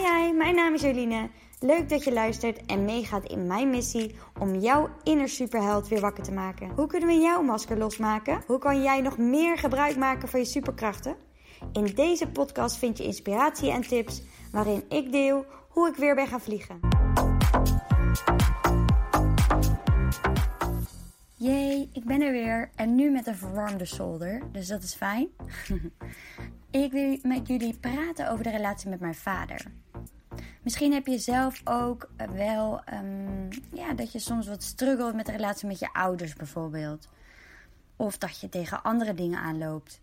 Hi hi, mijn naam is Joline. Leuk dat je luistert en meegaat in mijn missie om jouw inner superheld weer wakker te maken. Hoe kunnen we jouw masker losmaken? Hoe kan jij nog meer gebruik maken van je superkrachten? In deze podcast vind je inspiratie en tips waarin ik deel hoe ik weer ben gaan vliegen. Jee, ik ben er weer en nu met een verwarmde zolder, dus dat is fijn. ik wil met jullie praten over de relatie met mijn vader. Misschien heb je zelf ook wel um, ja, dat je soms wat struggelt met de relatie met je ouders bijvoorbeeld. Of dat je tegen andere dingen aanloopt.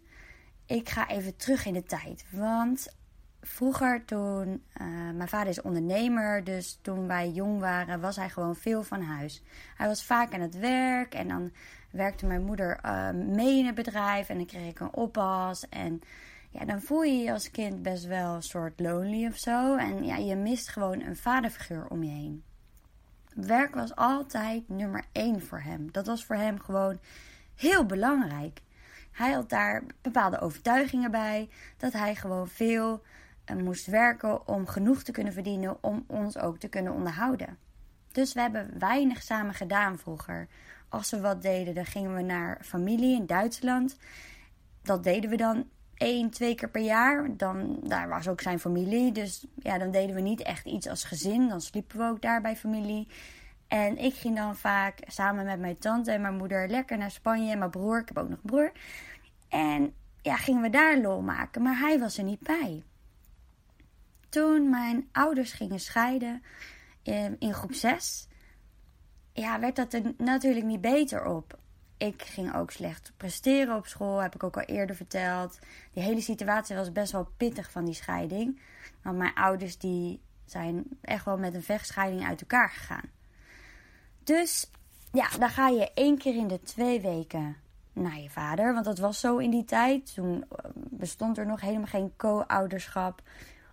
Ik ga even terug in de tijd. Want vroeger toen, uh, mijn vader is ondernemer, dus toen wij jong waren was hij gewoon veel van huis. Hij was vaak aan het werk en dan werkte mijn moeder uh, mee in het bedrijf en dan kreeg ik een oppas en ja, dan voel je je als kind best wel een soort lonely of zo. En ja, je mist gewoon een vaderfiguur om je heen. Werk was altijd nummer één voor hem. Dat was voor hem gewoon heel belangrijk. Hij had daar bepaalde overtuigingen bij. Dat hij gewoon veel uh, moest werken om genoeg te kunnen verdienen om ons ook te kunnen onderhouden. Dus we hebben weinig samen gedaan vroeger. Als we wat deden, dan gingen we naar familie in Duitsland. Dat deden we dan één, twee keer per jaar. Dan, daar was ook zijn familie. Dus ja, dan deden we niet echt iets als gezin. Dan sliepen we ook daar bij familie. En ik ging dan vaak samen met mijn tante en mijn moeder lekker naar Spanje. En mijn broer, ik heb ook nog een broer. En ja, gingen we daar lol maken. Maar hij was er niet bij. Toen mijn ouders gingen scheiden in, in groep 6, ja, werd dat er natuurlijk niet beter op. Ik ging ook slecht presteren op school, heb ik ook al eerder verteld. Die hele situatie was best wel pittig van die scheiding. Want mijn ouders die zijn echt wel met een vechtscheiding uit elkaar gegaan. Dus ja, dan ga je één keer in de twee weken naar je vader. Want dat was zo in die tijd. Toen eh, bestond er nog helemaal geen co-ouderschap.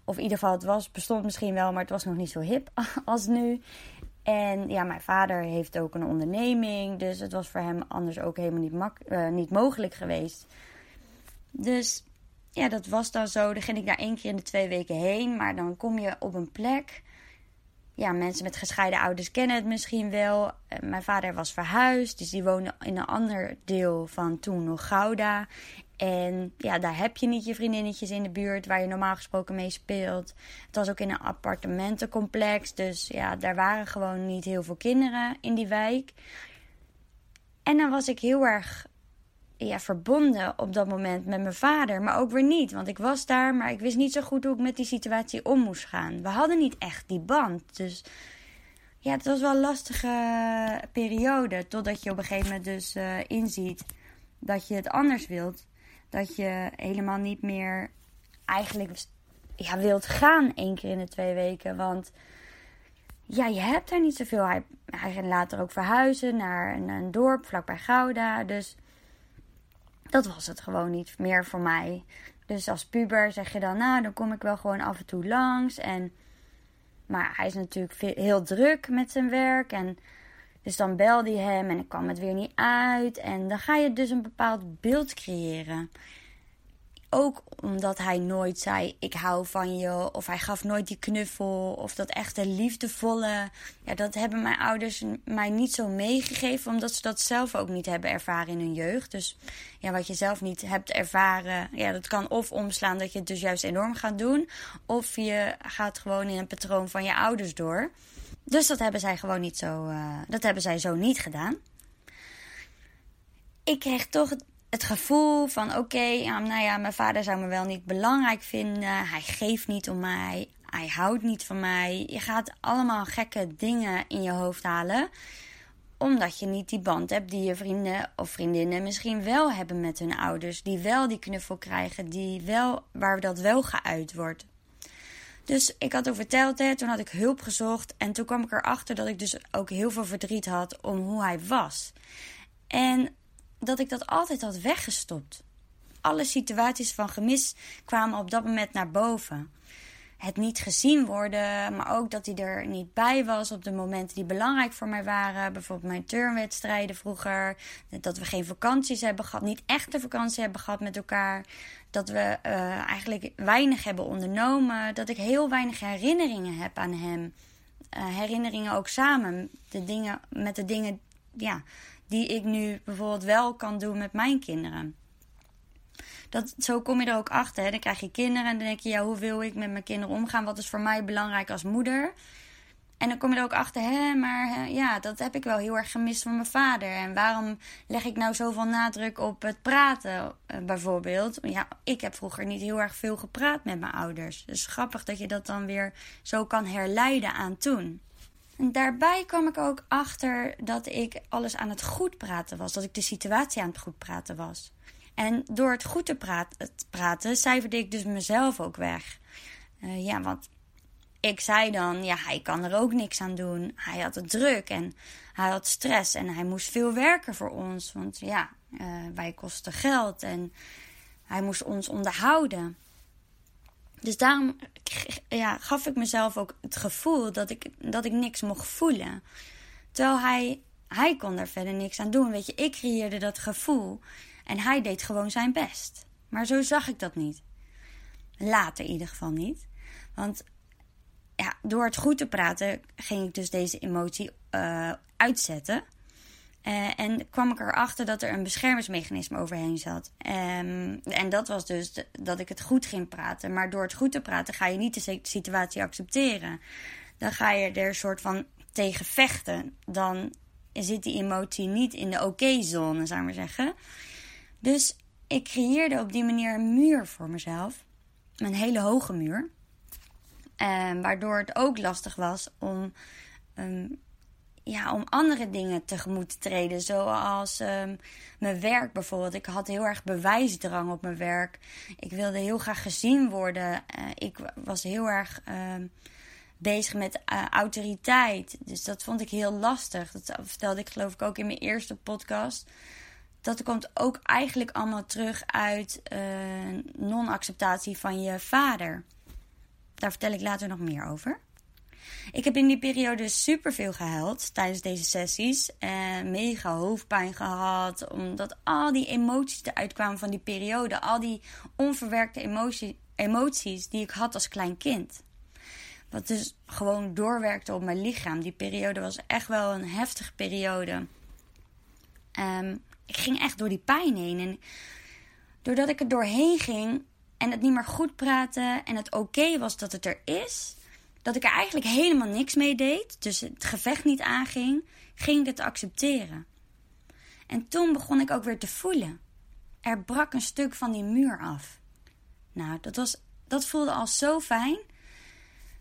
Of in ieder geval, het was, bestond misschien wel, maar het was nog niet zo hip als nu. En ja, mijn vader heeft ook een onderneming. Dus het was voor hem anders ook helemaal niet, mak uh, niet mogelijk geweest. Dus ja, dat was dan zo. Dan ging ik daar één keer in de twee weken heen. Maar dan kom je op een plek. Ja, mensen met gescheiden ouders kennen het misschien wel. Eh, mijn vader was verhuisd. Dus die woonde in een ander deel van toen nog Gouda. En ja, daar heb je niet je vriendinnetjes in de buurt waar je normaal gesproken mee speelt. Het was ook in een appartementencomplex. Dus ja, daar waren gewoon niet heel veel kinderen in die wijk. En dan was ik heel erg ja, verbonden op dat moment met mijn vader. Maar ook weer niet. Want ik was daar, maar ik wist niet zo goed hoe ik met die situatie om moest gaan. We hadden niet echt die band. Dus ja, het was wel een lastige periode. Totdat je op een gegeven moment dus uh, inziet dat je het anders wilt dat je helemaal niet meer eigenlijk ja, wilt gaan één keer in de twee weken. Want ja, je hebt er niet zoveel. Hij, hij later ook verhuizen naar een, dorp vlakbij Gouda. Dus dat was het gewoon niet meer voor mij. Dus als puber zeg je dan, nou, dan kom ik wel gewoon af en toe langs. En, maar hij is natuurlijk heel druk met zijn werk. En dus dan belde hij hem en ik kwam het weer niet uit. En dan ga je dus een bepaald beeld creëren. Ook omdat hij nooit zei: Ik hou van je. Of hij gaf nooit die knuffel. Of dat echte liefdevolle. Ja, dat hebben mijn ouders mij niet zo meegegeven. Omdat ze dat zelf ook niet hebben ervaren in hun jeugd. Dus ja, wat je zelf niet hebt ervaren. Ja, dat kan of omslaan dat je het dus juist enorm gaat doen. Of je gaat gewoon in een patroon van je ouders door. Dus dat hebben zij gewoon niet zo. Uh, dat hebben zij zo niet gedaan. Ik kreeg toch het gevoel van: oké, nou ja, mijn vader zou me wel niet belangrijk vinden. Hij geeft niet om mij. Hij houdt niet van mij. Je gaat allemaal gekke dingen in je hoofd halen. Omdat je niet die band hebt die je vrienden of vriendinnen misschien wel hebben met hun ouders. Die wel die knuffel krijgen. Die wel, waar dat wel geuit wordt. Dus ik had ook verteld, hè, toen had ik hulp gezocht. En toen kwam ik erachter dat ik dus ook heel veel verdriet had om hoe hij was. En dat ik dat altijd had weggestopt. Alle situaties van gemis kwamen op dat moment naar boven. Het niet gezien worden, maar ook dat hij er niet bij was op de momenten die belangrijk voor mij waren. Bijvoorbeeld mijn turnwedstrijden vroeger. Dat we geen vakanties hebben gehad, niet echte vakantie hebben gehad met elkaar. Dat we uh, eigenlijk weinig hebben ondernomen. Dat ik heel weinig herinneringen heb aan hem. Uh, herinneringen ook samen. De dingen, met de dingen ja, die ik nu bijvoorbeeld wel kan doen met mijn kinderen dat, zo kom je er ook achter. Hè. Dan krijg je kinderen en dan denk je, ja, hoe wil ik met mijn kinderen omgaan? Wat is voor mij belangrijk als moeder? En dan kom je er ook achter, hè, maar ja, dat heb ik wel heel erg gemist van mijn vader. En waarom leg ik nou zoveel nadruk op het praten, eh, bijvoorbeeld? Ja, ik heb vroeger niet heel erg veel gepraat met mijn ouders. Dus grappig dat je dat dan weer zo kan herleiden aan toen. En daarbij kwam ik ook achter dat ik alles aan het goed praten was. Dat ik de situatie aan het goed praten was. En door het goed te praten, praten cijferde ik dus mezelf ook weg. Uh, ja, want ik zei dan, ja, hij kan er ook niks aan doen. Hij had het druk en hij had stress en hij moest veel werken voor ons. Want ja, uh, wij kosten geld en hij moest ons onderhouden. Dus daarom ja, gaf ik mezelf ook het gevoel dat ik, dat ik niks mocht voelen. Terwijl hij, hij kon er verder niks aan doen. Weet je, ik creëerde dat gevoel. En hij deed gewoon zijn best. Maar zo zag ik dat niet. Later in ieder geval niet. Want ja, door het goed te praten ging ik dus deze emotie uh, uitzetten. Uh, en kwam ik erachter dat er een beschermingsmechanisme overheen zat. Um, en dat was dus dat ik het goed ging praten. Maar door het goed te praten ga je niet de situatie accepteren. Dan ga je er een soort van tegen vechten. Dan zit die emotie niet in de oké-zone, zou ik maar zeggen. Dus ik creëerde op die manier een muur voor mezelf. Een hele hoge muur. Um, waardoor het ook lastig was om, um, ja, om andere dingen tegemoet te treden. Zoals um, mijn werk bijvoorbeeld. Ik had heel erg bewijsdrang op mijn werk. Ik wilde heel graag gezien worden. Uh, ik was heel erg bezig met uh, autoriteit. Dus dat vond ik heel lastig. Dat vertelde ik geloof ik ook in mijn eerste podcast dat komt ook eigenlijk allemaal terug uit uh, non-acceptatie van je vader. Daar vertel ik later nog meer over. Ik heb in die periode superveel gehuild tijdens deze sessies. En mega hoofdpijn gehad. Omdat al die emoties eruit kwamen van die periode. Al die onverwerkte emotie, emoties die ik had als klein kind. Wat dus gewoon doorwerkte op mijn lichaam. Die periode was echt wel een heftige periode. Um, ik ging echt door die pijn heen. En doordat ik er doorheen ging en het niet meer goed praatte en het oké was dat het er is, dat ik er eigenlijk helemaal niks mee deed, dus het gevecht niet aanging, ging ik het accepteren. En toen begon ik ook weer te voelen. Er brak een stuk van die muur af. Nou, dat, was, dat voelde al zo fijn.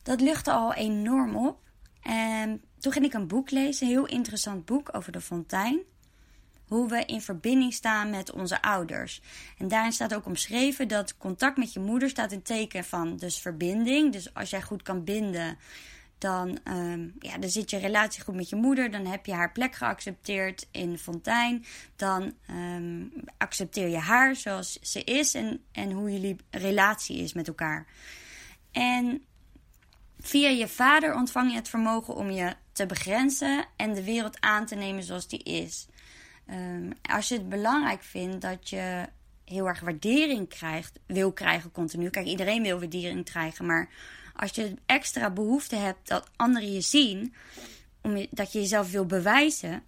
Dat luchtte al enorm op. En toen ging ik een boek lezen, een heel interessant boek over de fontein hoe we in verbinding staan met onze ouders. En daarin staat ook omschreven dat contact met je moeder staat in teken van dus verbinding. Dus als jij goed kan binden, dan, um, ja, dan zit je relatie goed met je moeder. Dan heb je haar plek geaccepteerd in de fontein. Dan um, accepteer je haar zoals ze is en, en hoe jullie relatie is met elkaar. En via je vader ontvang je het vermogen om je te begrenzen en de wereld aan te nemen zoals die is. Um, als je het belangrijk vindt dat je heel erg waardering krijgt, wil krijgen continu. Kijk, iedereen wil waardering krijgen, maar als je extra behoefte hebt dat anderen je zien, om je, dat je jezelf wil bewijzen,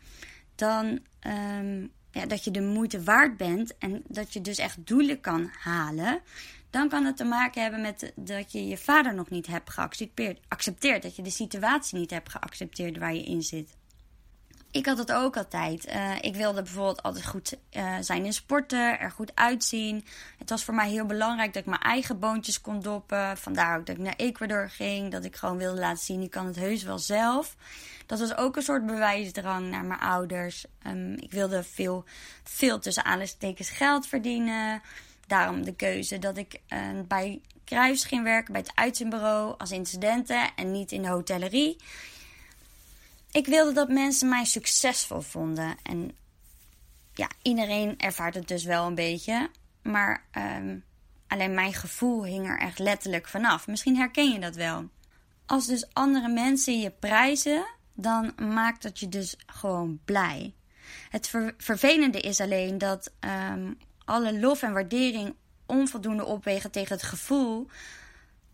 dan um, ja, dat je de moeite waard bent en dat je dus echt doelen kan halen, dan kan het te maken hebben met dat je je vader nog niet hebt geaccepteerd, accepteerd, dat je de situatie niet hebt geaccepteerd waar je in zit ik had het ook altijd. Uh, ik wilde bijvoorbeeld altijd goed uh, zijn in sporten, er goed uitzien. Het was voor mij heel belangrijk dat ik mijn eigen boontjes kon doppen. Vandaar ook dat ik naar Ecuador ging. Dat ik gewoon wilde laten zien, ik kan het heus wel zelf. Dat was ook een soort bewijsdrang naar mijn ouders. Um, ik wilde veel, veel tussen aanstekens geld verdienen. Daarom de keuze dat ik uh, bij Kruis ging werken, bij het uitzendbureau als incidenten en niet in de hotellerie. Ik wilde dat mensen mij succesvol vonden. En ja, iedereen ervaart het dus wel een beetje. Maar um, Alleen mijn gevoel hing er echt letterlijk vanaf. Misschien herken je dat wel. Als dus andere mensen je prijzen, dan maakt dat je dus gewoon blij. Het vervelende is alleen dat ehm, alle lof en waardering onvoldoende opwegen tegen het gevoel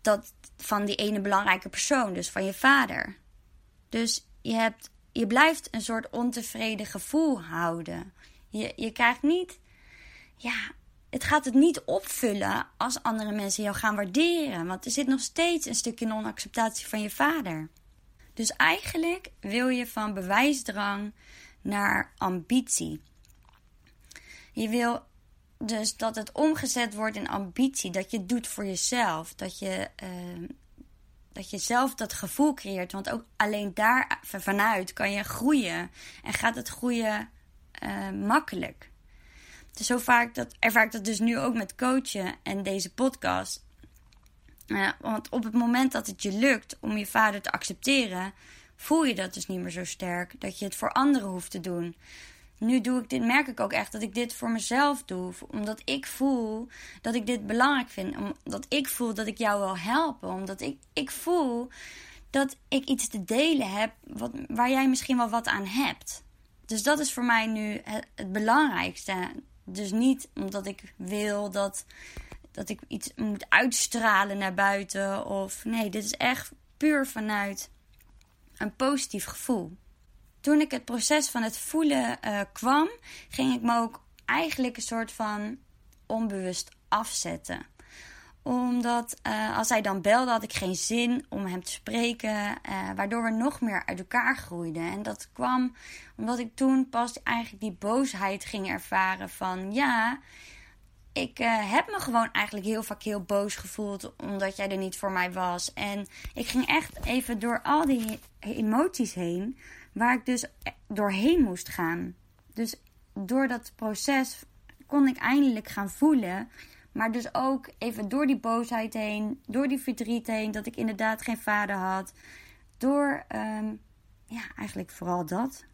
dat van die ene belangrijke persoon, dus van je vader. Dus je, hebt, je blijft een soort ontevreden gevoel houden. Je, je krijgt niet, ja, het gaat het niet opvullen als andere mensen jou gaan waarderen. Want er zit nog steeds een stukje non-acceptatie van je vader. Dus eigenlijk wil je van bewijsdrang naar ambitie. Je wil dus dat het omgezet wordt in ambitie. Dat je het doet voor jezelf. Dat je, uh, dat je zelf dat gevoel creëert. Want ook alleen daar vanuit kan je groeien. En gaat het groeien uh, makkelijk. Dus zo vaak dat, ervaar ik dat dus nu ook met coachen en deze podcast. Uh, want op het moment dat het je lukt om je vader te accepteren, voel je dat dus niet meer zo sterk. Dat je het voor anderen hoeft te doen nu doe ik dit, merk ik ook echt dat ik dit voor mezelf doe. Omdat ik voel dat ik dit belangrijk vind. Omdat ik voel dat ik jou wil helpen. Omdat ik, ik voel dat ik iets te delen heb wat, waar jij misschien wel wat aan hebt. Dus dat is voor mij nu het, belangrijkste. Dus niet omdat ik wil dat, dat ik iets moet uitstralen naar buiten. Of nee, dit is echt puur vanuit een positief gevoel toen ik het proces van het voelen uh, kwam, ging ik me ook eigenlijk een soort van onbewust afzetten. Omdat uh, als hij dan belde, had ik geen zin om hem te spreken, uh, waardoor we nog meer uit elkaar groeiden. En dat kwam omdat ik toen pas eigenlijk die boosheid ging ervaren van ja. Ik heb me gewoon eigenlijk heel vaak heel boos gevoeld omdat jij er niet voor mij was. En ik ging echt even door al die emoties heen waar ik dus doorheen moest gaan. Dus door dat proces kon ik eindelijk gaan voelen. Maar dus ook even door die boosheid heen, door die verdriet heen, dat ik inderdaad geen vader had. Door, um, ja, eigenlijk vooral dat.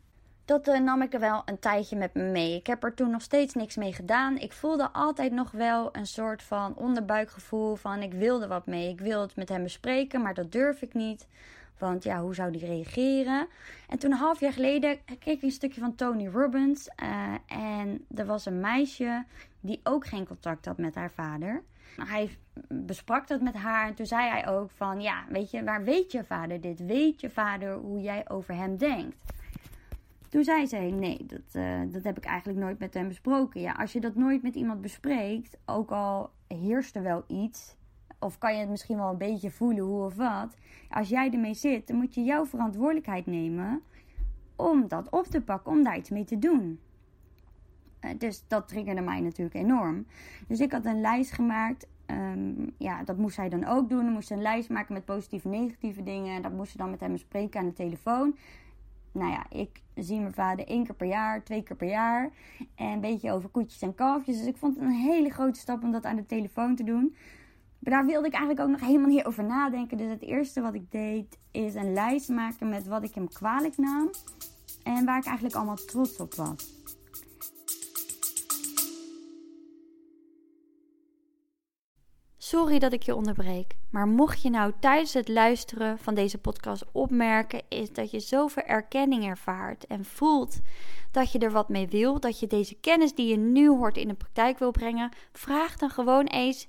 Dat uh, nam ik er wel een tijdje met me mee. Ik heb er toen nog steeds niks mee gedaan. Ik voelde altijd nog wel een soort van onderbuikgevoel van ik wilde wat mee. Ik wilde het met hem bespreken, maar dat durf ik niet. Want ja, hoe zou die reageren? En toen een half jaar geleden keek ik een stukje van Tony Robbins. Uh, en er was een meisje die ook geen contact had met haar vader. Hij besprak dat met haar en toen zei hij ook van... Ja, weet je, waar weet je vader dit? Weet je vader hoe jij over hem denkt? Toen zei ze, nee, dat, uh, dat heb ik eigenlijk nooit met hem besproken. Ja, als je dat nooit met iemand bespreekt, ook al heerst er wel iets of kan je het misschien wel een beetje voelen hoe of wat. Als jij ermee zit, dan moet je jouw verantwoordelijkheid nemen om dat op te pakken, om daar iets mee te doen. Uh, dus dat triggerde mij natuurlijk enorm. Dus ik had een lijst gemaakt. Um, ja, dat moest hij dan ook doen. Hij moest een lijst maken met positieve en negatieve dingen. Dat moest ze dan met hem bespreken aan de telefoon. Nou ja, ik zie mijn vader één keer per jaar, twee keer per jaar. En een beetje over koetjes en kalfjes. Dus ik vond het een hele grote stap om dat aan de telefoon te doen. Maar daar wilde ik eigenlijk ook nog helemaal niet over nadenken. Dus het eerste wat ik deed is een lijst maken met wat ik hem kwalijk nam. En waar ik eigenlijk allemaal trots op was. Sorry dat ik je onderbreek, maar mocht je nou tijdens het luisteren van deze podcast opmerken, is dat je zoveel erkenning ervaart en voelt dat je er wat mee wil, dat je deze kennis die je nu hoort in de praktijk wil brengen, vraag dan gewoon eens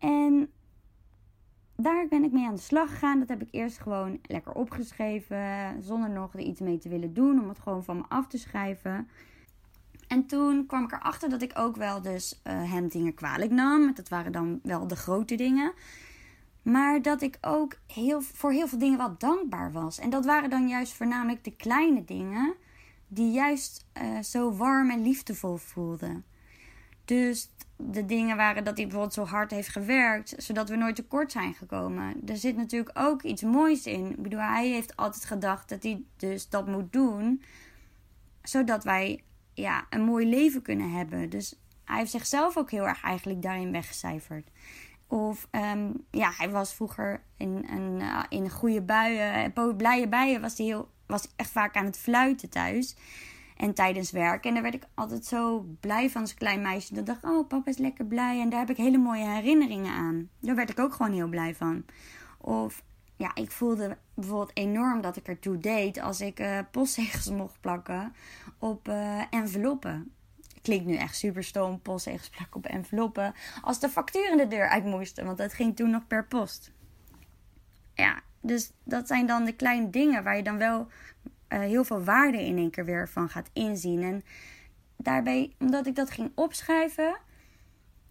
En daar ben ik mee aan de slag gegaan. Dat heb ik eerst gewoon lekker opgeschreven. Zonder nog er iets mee te willen doen. Om het gewoon van me af te schrijven. En toen kwam ik erachter dat ik ook wel dus uh, hem dingen kwalijk nam. Dat waren dan wel de grote dingen. Maar dat ik ook heel, voor heel veel dingen wel dankbaar was. En dat waren dan juist voornamelijk de kleine dingen. Die juist uh, zo warm en liefdevol voelden. Dus de dingen waren dat hij bijvoorbeeld zo hard heeft gewerkt, zodat we nooit tekort zijn gekomen. Er zit natuurlijk ook iets moois in. Ik bedoel, hij heeft altijd gedacht dat hij dus dat moet doen, zodat wij ja, een mooi leven kunnen hebben. Dus hij heeft zichzelf ook heel erg eigenlijk daarin weggecijferd. Of um, ja, hij was vroeger in, uh, in goede buien, blije buien, was hij heel, was echt vaak aan het fluiten thuis. En tijdens werk. En daar werd ik altijd zo blij van als klein meisje. Dat dacht oh, papa is lekker blij. En daar heb ik hele mooie herinneringen aan. Daar werd ik ook gewoon heel blij van. Of ja, ik voelde bijvoorbeeld enorm dat ik ertoe deed als ik uh, postzegels mocht plakken op uh, enveloppen. Klinkt nu echt super stom, postzegels plakken op enveloppen. Als de facturen de deur uit moesten, want dat ging toen nog per post. Ja, dus dat zijn dan de kleine dingen waar je dan wel uh, heel veel waarde in één keer weer van gaat inzien. En daarbij, omdat ik dat ging opschrijven,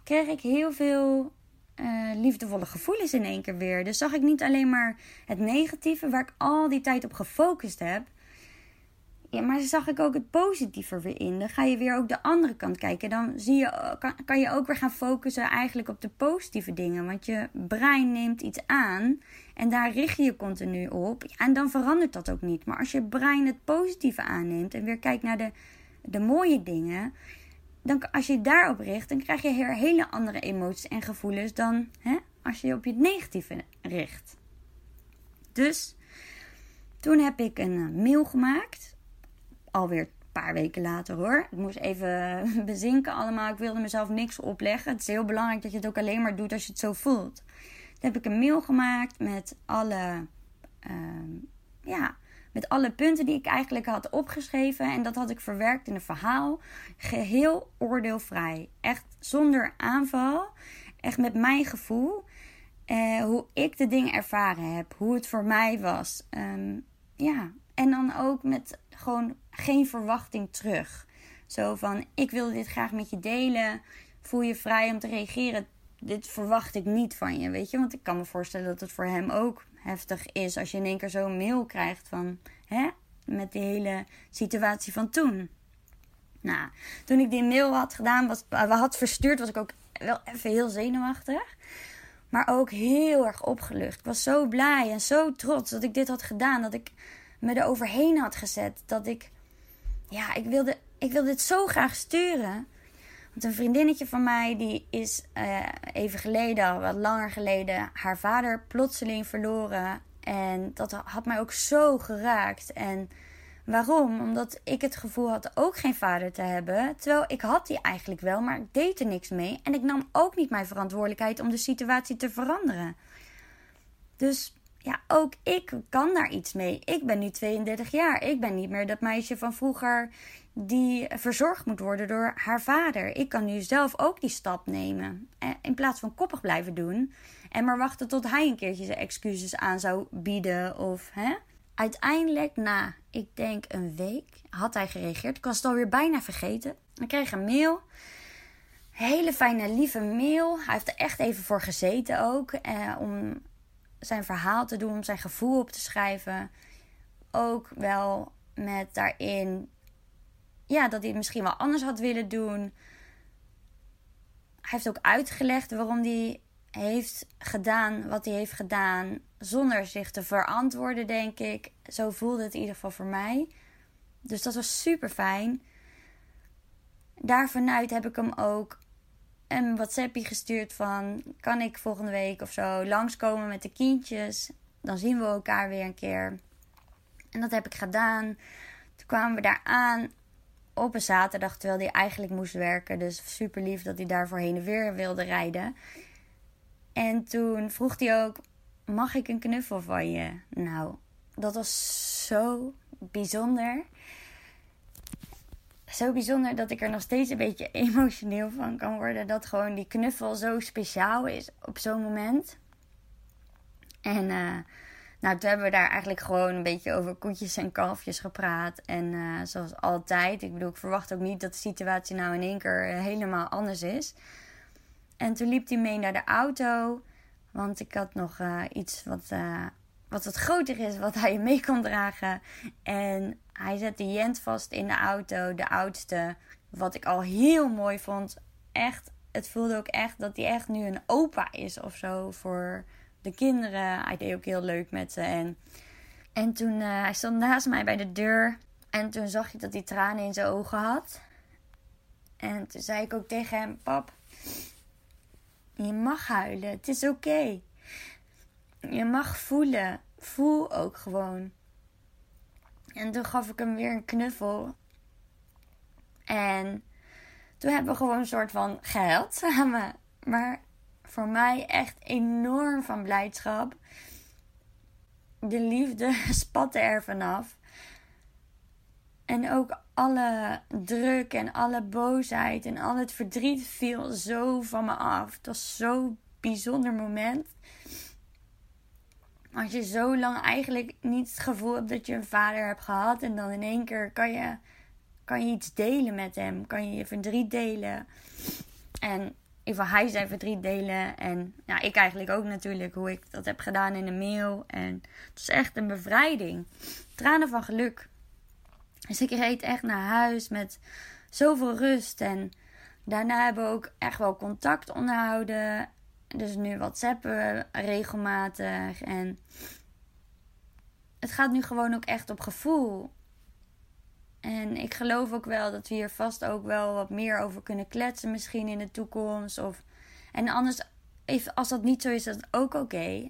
kreeg ik heel veel uh, liefdevolle gevoelens in één keer weer. Dus zag ik niet alleen maar het negatieve waar ik al die tijd op gefocust heb. Ja, maar zag ik ook het positieve weer in. Dan ga je weer ook de andere kant kijken. Dan zie je, kan, kan je ook weer gaan focussen eigenlijk op de positieve dingen. Want je brein neemt iets aan en daar richt je je continu op. en dan verandert dat ook niet. Maar als je brein het positieve aanneemt en weer kijkt naar de, de mooie dingen. Dan, als je daarop richt, dan krijg je hele andere emoties en gevoelens dan hè, als je op je negatieve richt. Dus toen heb ik een eh, mail gemaakt alweer een paar weken later hoor. Ik moest even bezinken allemaal. Ik wilde mezelf niks opleggen. Het is heel belangrijk dat je het ook alleen maar doet als je het zo voelt. Toen heb ik een mail gemaakt met alle, uh, ja, met alle punten die ik eigenlijk had opgeschreven. En dat had ik verwerkt in een verhaal. Geheel oordeelvrij. Echt zonder aanval. Echt met mijn gevoel. Uh, hoe ik de dingen ervaren heb. Hoe het voor mij was. Um, ja, en dan ook met gewoon geen verwachting terug. Zo van: ik wil dit graag met je delen. Voel je vrij om te reageren. Dit verwacht ik niet van je, weet je? Want ik kan me voorstellen dat het voor hem ook heftig is als je in één keer zo'n mail krijgt van, hè, met die hele situatie van toen. Nou, toen ik die mail had gedaan, was, we had verstuurd, was ik ook wel even heel zenuwachtig. Maar ook heel erg opgelucht. Ik was zo blij en zo trots dat ik dit had gedaan. Dat ik me er overheen had gezet. Dat ik, ja, ik wilde, ik wilde dit zo graag sturen. Want een vriendinnetje van mij, die is uh, even geleden, wat langer geleden, haar vader plotseling verloren. En dat had mij ook zo geraakt. En waarom? Omdat ik het gevoel had ook geen vader te hebben. Terwijl ik had die eigenlijk wel, maar ik deed er niks mee. En ik nam ook niet mijn verantwoordelijkheid om de situatie te veranderen. Dus ja, ook ik kan daar iets mee. Ik ben nu 32 jaar. Ik ben niet meer dat meisje van vroeger die verzorgd moet worden door haar vader. Ik kan nu zelf ook die stap nemen. Eh, in plaats van koppig blijven doen. En maar wachten tot hij een keertje zijn excuses aan zou bieden. Of hè. Uiteindelijk, na ik denk een week, had hij gereageerd. Ik was het alweer bijna vergeten. Ik kreeg een mail. Hele fijne, lieve mail. Hij heeft er echt even voor gezeten ook. Eh, om zijn verhaal te doen, zijn gevoel op te schrijven. Ook wel met daarin, ja, dat hij het misschien wel anders had willen doen. Hij heeft ook uitgelegd waarom hij heeft gedaan wat hij heeft gedaan, zonder zich te verantwoorden, denk ik. Zo voelde het in ieder geval voor mij. Dus dat was super fijn. Daarvanuit heb ik hem ook een WhatsAppje gestuurd van... kan ik volgende week of zo langskomen met de kindjes? Dan zien we elkaar weer een keer. En dat heb ik gedaan. Toen kwamen we daar aan op een zaterdag, terwijl hij eigenlijk moest werken. Dus super lief dat hij daarvoor heen en weer wilde rijden. En toen vroeg hij ook: Mag ik een knuffel van je? Nou, dat was zo bijzonder zo bijzonder dat ik er nog steeds een beetje emotioneel van kan worden. Dat gewoon die knuffel zo speciaal is op zo'n moment. En uh, nou, toen hebben we daar eigenlijk gewoon een beetje over koetjes en kalfjes gepraat. En uh, zoals altijd, ik bedoel, ik verwacht ook niet dat de situatie nou in één keer eh, helemaal anders is. En toen liep hij mee naar de auto. Want ik had nog iets wat, wat wat groter is, wat hij mee kon dragen. En hij zette Jent vast in de auto, de oudste. Wat ik al heel mooi vond. echt, het voelde ook echt dat hij echt nu een opa is of zo voor de kinderen. Hij deed ook heel leuk met ze. En, en toen, uh, hij stond naast mij bij de deur. En toen zag ik dat hij tranen in zijn ogen had. En toen zei ik ook tegen hem: Pap, je mag huilen. Het is oké. Je mag voelen. Voel ook gewoon. En toen gaf ik hem weer een knuffel. En toen hebben we gewoon een soort van gehuild samen. Maar voor mij echt enorm van blijdschap. De liefde spatte er vanaf. En ook alle druk en alle boosheid en al het verdriet viel zo van me af. Het was zo'n bijzonder moment. Als je zo lang eigenlijk niet het gevoel hebt dat je een vader hebt gehad. En dan in één keer kan je, kan je iets delen met hem. Kan je je verdriet delen. En even hij zijn verdriet delen. En ja, ik eigenlijk ook natuurlijk. Hoe ik dat heb gedaan in een mail. En het is echt een bevrijding. Tranen van geluk. Dus ik reed echt naar huis met zoveel rust. En daarna hebben we ook echt wel contact onderhouden. Dus nu WhatsAppen we regelmatig. En het gaat nu gewoon ook echt op gevoel. En ik geloof ook wel dat we hier vast ook wel wat meer over kunnen kletsen, misschien in de toekomst. Of... En anders, als dat niet zo is, is dat ook oké.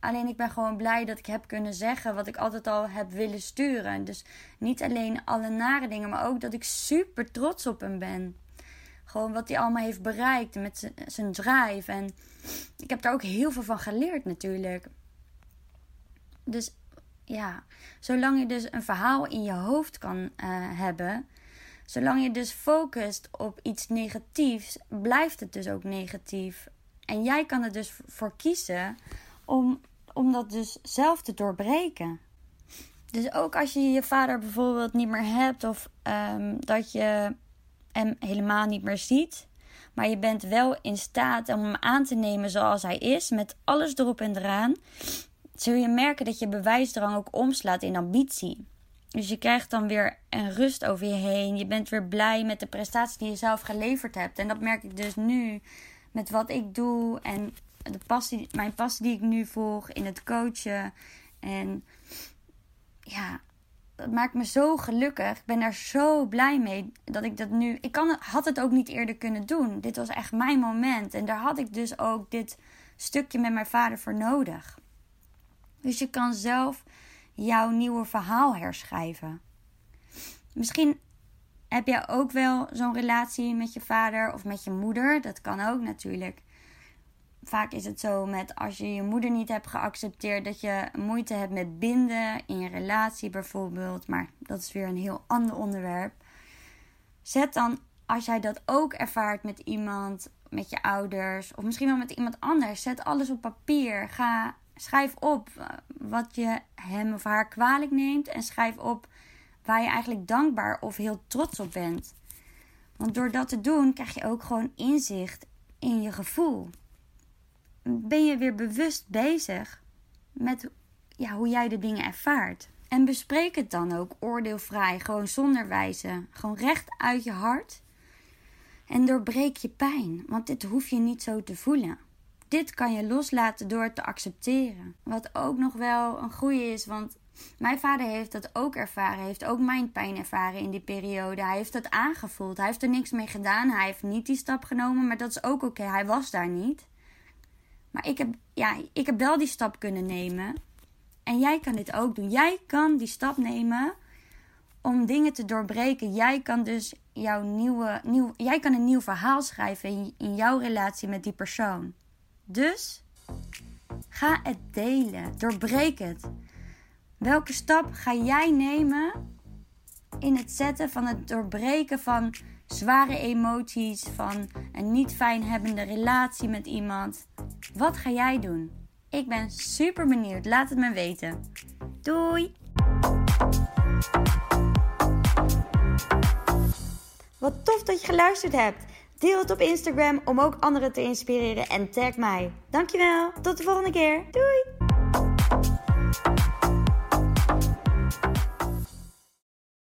Alleen ik ben gewoon blij dat ik heb kunnen zeggen wat ik altijd al heb willen sturen. Dus niet alleen alle nare dingen, maar ook dat ik super trots op hem ben. Gewoon wat hij allemaal heeft bereikt met zijn drive. En ik heb daar ook heel veel van geleerd natuurlijk. Dus ja, zolang je dus een verhaal in je hoofd kan uh, hebben, zolang je dus focust op iets negatiefs, blijft het dus ook negatief. En jij kan er dus voor kiezen om, om dat dus zelf te doorbreken. Dus ook als je je vader bijvoorbeeld niet meer hebt of um, dat je hem helemaal niet meer ziet, maar je bent wel in staat om hem aan te nemen zoals hij is, met alles erop en eraan, zul je merken dat je bewijsdrang ook omslaat in ambitie. Dus je krijgt dan weer een rust over je heen. Je bent weer blij met de prestatie die je zelf geleverd hebt. En dat merk ik dus nu met wat ik doe en de passie, mijn passie die ik nu volg in het coachen. En ja, dat maakt me zo gelukkig. Ik ben daar zo blij mee dat ik dat nu. Ik kan, had het ook niet eerder kunnen doen. Dit was echt mijn moment. En daar had ik dus ook dit stukje met mijn vader voor nodig. Dus je kan zelf jouw nieuwe verhaal herschrijven. Misschien heb jij ook wel zo'n relatie met je vader of met je moeder. Dat kan ook natuurlijk. Vaak is het zo met als je je moeder niet hebt geaccepteerd dat je moeite hebt met binden in je relatie bijvoorbeeld. Maar dat is weer een heel ander onderwerp. Zet dan, als jij dat ook ervaart met iemand, met je ouders of misschien wel met iemand anders, zet alles op papier. Ga schrijf op eh, wat je hem of haar kwalijk neemt. En schrijf op waar je eigenlijk dankbaar of heel trots op bent. Want door dat te doen krijg je ook gewoon inzicht in je gevoel. Ben je weer bewust bezig met ja, hoe jij de dingen ervaart. En bespreek het dan ook oordeelvrij, gewoon zonder wijze. Gewoon recht uit je hart. En doorbreek je pijn, want dit hoef je niet zo te voelen. Dit kan je loslaten door het te accepteren. Wat ook nog wel een goede is, want mijn vader heeft dat ook ervaren. Heeft ook mijn pijn ervaren in die periode. Hij heeft dat aangevoeld. Hij heeft er niks mee gedaan. Hij heeft niet die stap genomen, maar dat is ook oké. Hij was daar niet. Maar ik heb, ja, ik heb wel die stap kunnen nemen. En jij kan dit ook doen. Jij kan die stap nemen om dingen te doorbreken. Jij kan dus jouw nieuwe, nieuw, jij kan een nieuw verhaal schrijven in, in jouw relatie met die persoon. Dus ga het delen. Doorbreek het. Welke stap ga jij nemen in het zetten van het doorbreken van zware emoties, van een niet fijn hebbende relatie met iemand? Wat ga jij doen? Ik ben super benieuwd. Laat het me weten. Doei! Wat tof dat je geluisterd hebt. Deel het op Instagram om ook anderen te inspireren en tag mij. Dankjewel. Tot de volgende keer. Doei!